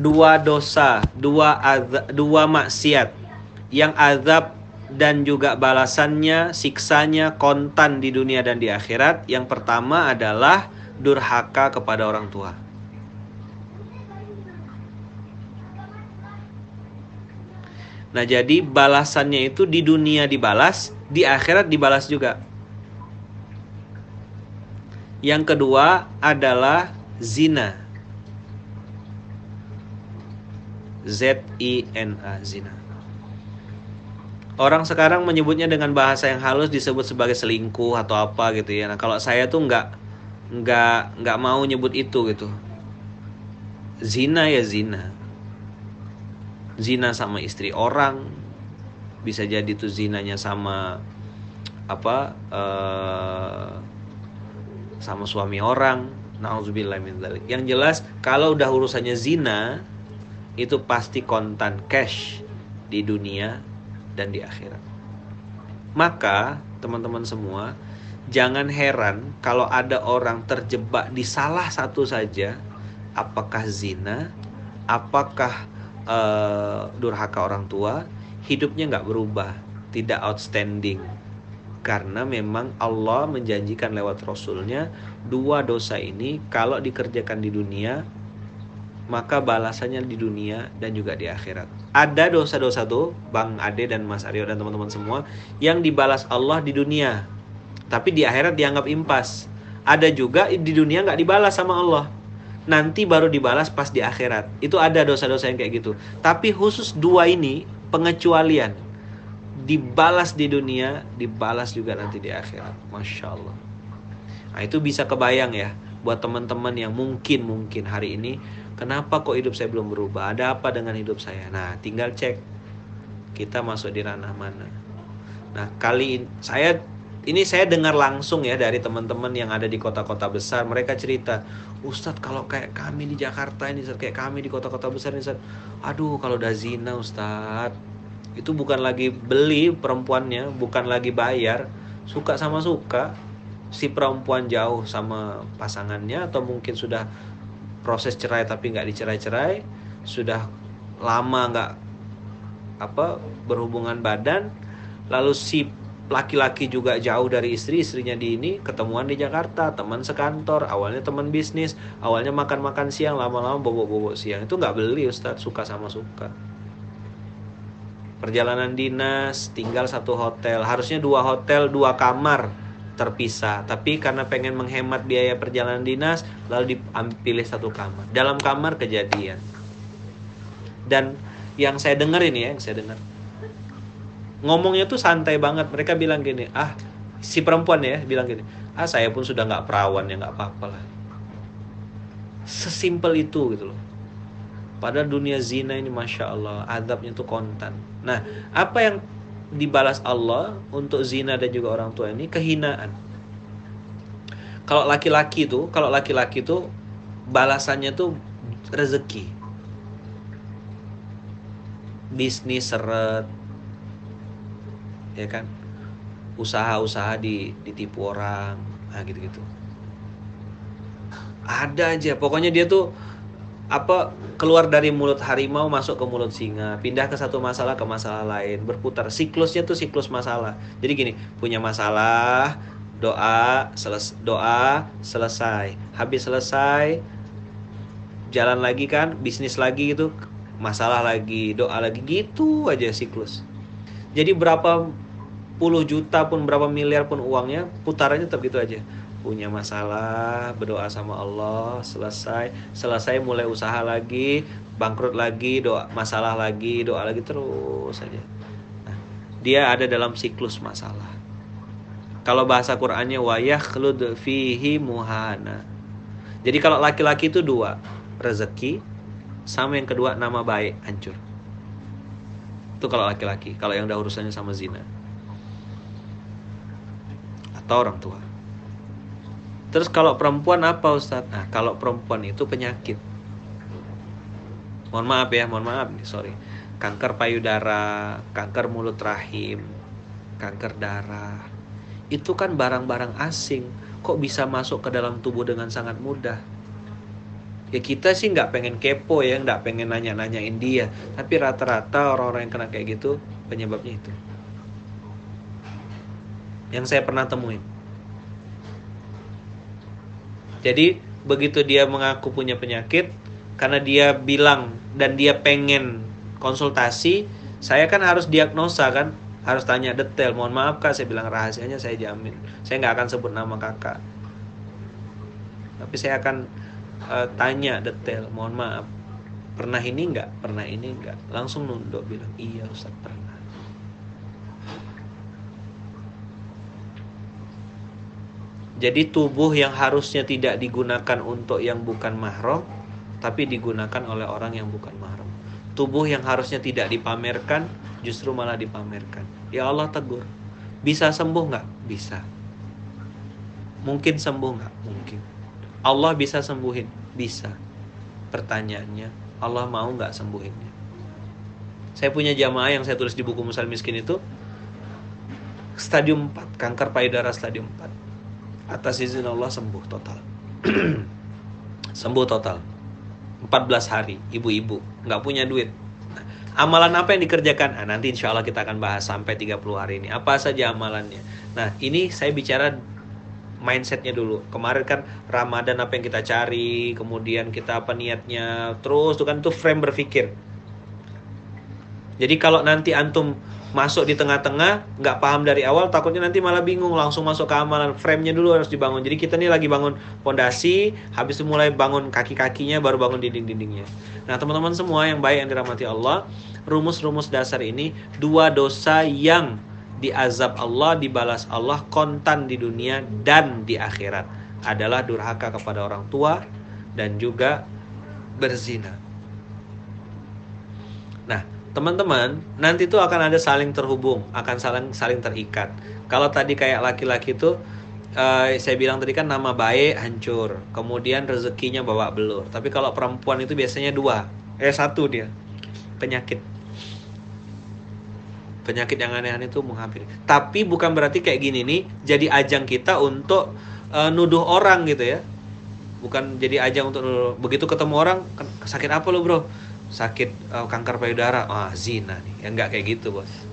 dua dosa, dua azab, dua maksiat yang azab dan juga balasannya, siksanya kontan di dunia dan di akhirat. Yang pertama adalah durhaka kepada orang tua. Nah, jadi balasannya itu di dunia dibalas, di akhirat dibalas juga. Yang kedua adalah zina. Z I N A zina. Orang sekarang menyebutnya dengan bahasa yang halus disebut sebagai selingkuh atau apa gitu ya. Nah, kalau saya tuh nggak nggak nggak mau nyebut itu gitu. Zina ya zina zina sama istri orang bisa jadi tuh zinanya sama apa uh, sama suami orang nauzubillah yang jelas kalau udah urusannya zina itu pasti kontan cash di dunia dan di akhirat. Maka teman-teman semua jangan heran kalau ada orang terjebak di salah satu saja. Apakah zina? Apakah uh, durhaka orang tua, hidupnya nggak berubah, tidak outstanding. Karena memang Allah menjanjikan lewat Rasulnya dua dosa ini kalau dikerjakan di dunia maka balasannya di dunia dan juga di akhirat. Ada dosa-dosa tuh Bang Ade dan Mas Aryo dan teman-teman semua yang dibalas Allah di dunia, tapi di akhirat dianggap impas. Ada juga di dunia nggak dibalas sama Allah nanti baru dibalas pas di akhirat. Itu ada dosa-dosa yang kayak gitu. Tapi khusus dua ini pengecualian. Dibalas di dunia, dibalas juga nanti di akhirat. Masya Allah. Nah itu bisa kebayang ya buat teman-teman yang mungkin mungkin hari ini kenapa kok hidup saya belum berubah? Ada apa dengan hidup saya? Nah tinggal cek kita masuk di ranah mana. Nah kali ini saya ini saya dengar langsung ya dari teman-teman yang ada di kota-kota besar mereka cerita Ustadz kalau kayak kami di Jakarta ini Ustadz, kayak kami di kota-kota besar ini Ustadz, aduh kalau udah zina Ustadz itu bukan lagi beli perempuannya bukan lagi bayar suka sama suka si perempuan jauh sama pasangannya atau mungkin sudah proses cerai tapi nggak dicerai-cerai sudah lama nggak apa berhubungan badan lalu si laki-laki juga jauh dari istri, istrinya di ini ketemuan di Jakarta, teman sekantor, awalnya teman bisnis, awalnya makan-makan siang, lama-lama bobok-bobok siang. Itu nggak beli Ustadz, suka sama suka. Perjalanan dinas, tinggal satu hotel, harusnya dua hotel, dua kamar terpisah. Tapi karena pengen menghemat biaya perjalanan dinas, lalu dipilih satu kamar. Dalam kamar kejadian. Dan yang saya dengar ini ya, yang saya dengar ngomongnya tuh santai banget mereka bilang gini ah si perempuan ya bilang gini ah saya pun sudah nggak perawan ya nggak apa-apa lah sesimpel itu gitu loh pada dunia zina ini masya Allah adabnya tuh kontan nah apa yang dibalas Allah untuk zina dan juga orang tua ini kehinaan. Kalau laki-laki tuh kalau laki-laki tuh balasannya tuh rezeki. Bisnis seret ya kan? Usaha-usaha di ditipu orang nah gitu-gitu. Ada aja. Pokoknya dia tuh apa keluar dari mulut harimau masuk ke mulut singa pindah ke satu masalah ke masalah lain berputar. Siklusnya tuh siklus masalah. Jadi gini punya masalah doa seles doa selesai. Habis selesai jalan lagi kan bisnis lagi gitu masalah lagi doa lagi gitu aja siklus. Jadi berapa puluh juta pun berapa miliar pun uangnya putarannya tetap gitu aja. Punya masalah, berdoa sama Allah, selesai, selesai mulai usaha lagi, bangkrut lagi, doa masalah lagi, doa lagi terus saja. Nah, dia ada dalam siklus masalah. Kalau bahasa Qur'annya wayah kelud fihi muhana. Jadi kalau laki-laki itu dua, rezeki sama yang kedua nama baik hancur. Itu kalau laki-laki, kalau yang udah urusannya sama zina. Atau orang tua. Terus kalau perempuan apa Ustaz? Nah, kalau perempuan itu penyakit. Mohon maaf ya, mohon maaf nih, sorry. Kanker payudara, kanker mulut rahim, kanker darah. Itu kan barang-barang asing. Kok bisa masuk ke dalam tubuh dengan sangat mudah? ya kita sih nggak pengen kepo ya nggak pengen nanya-nanyain dia tapi rata-rata orang-orang yang kena kayak gitu penyebabnya itu yang saya pernah temuin jadi begitu dia mengaku punya penyakit karena dia bilang dan dia pengen konsultasi saya kan harus diagnosa kan? Harus tanya detail. Mohon maaf kak saya bilang rahasianya saya jamin. Saya nggak akan sebut nama kakak. Tapi saya akan uh, tanya detail. Mohon maaf. Pernah ini enggak pernah ini enggak langsung nunduk bilang iya Ustaz pernah jadi tubuh yang harusnya tidak digunakan untuk yang bukan mahram tapi digunakan oleh orang yang bukan mahram tubuh yang harusnya tidak dipamerkan justru malah dipamerkan ya Allah tegur bisa sembuh nggak bisa mungkin sembuh nggak mungkin Allah bisa sembuhin? Bisa. Pertanyaannya, Allah mau nggak sembuhinnya? Saya punya jamaah yang saya tulis di buku Musal Miskin itu stadium 4, kanker payudara stadium 4. Atas izin Allah sembuh total. sembuh total. 14 hari, ibu-ibu, nggak punya duit. Amalan apa yang dikerjakan? Nah, nanti insya Allah kita akan bahas sampai 30 hari ini. Apa saja amalannya? Nah, ini saya bicara mindsetnya dulu kemarin kan Ramadan apa yang kita cari kemudian kita apa niatnya terus tuh kan tuh frame berpikir jadi kalau nanti antum masuk di tengah-tengah nggak paham dari awal takutnya nanti malah bingung langsung masuk ke amalan. Frame-nya dulu harus dibangun. Jadi kita nih lagi bangun pondasi habis itu mulai bangun kaki-kakinya baru bangun dinding-dindingnya. Nah teman-teman semua yang baik yang dirahmati Allah rumus-rumus dasar ini dua dosa yang diazab Allah, dibalas Allah kontan di dunia dan di akhirat adalah durhaka kepada orang tua dan juga berzina. Nah, teman-teman, nanti itu akan ada saling terhubung, akan saling saling terikat. Kalau tadi kayak laki-laki itu uh, saya bilang tadi kan nama baik hancur, kemudian rezekinya bawa belur. Tapi kalau perempuan itu biasanya dua, eh satu dia penyakit penyakit yang aneh-aneh itu menghampiri. Tapi bukan berarti kayak gini nih jadi ajang kita untuk uh, nuduh orang gitu ya. Bukan jadi ajang untuk nuduh. begitu ketemu orang sakit apa lo bro? Sakit uh, kanker payudara. Ah zina nih. Ya enggak kayak gitu bos.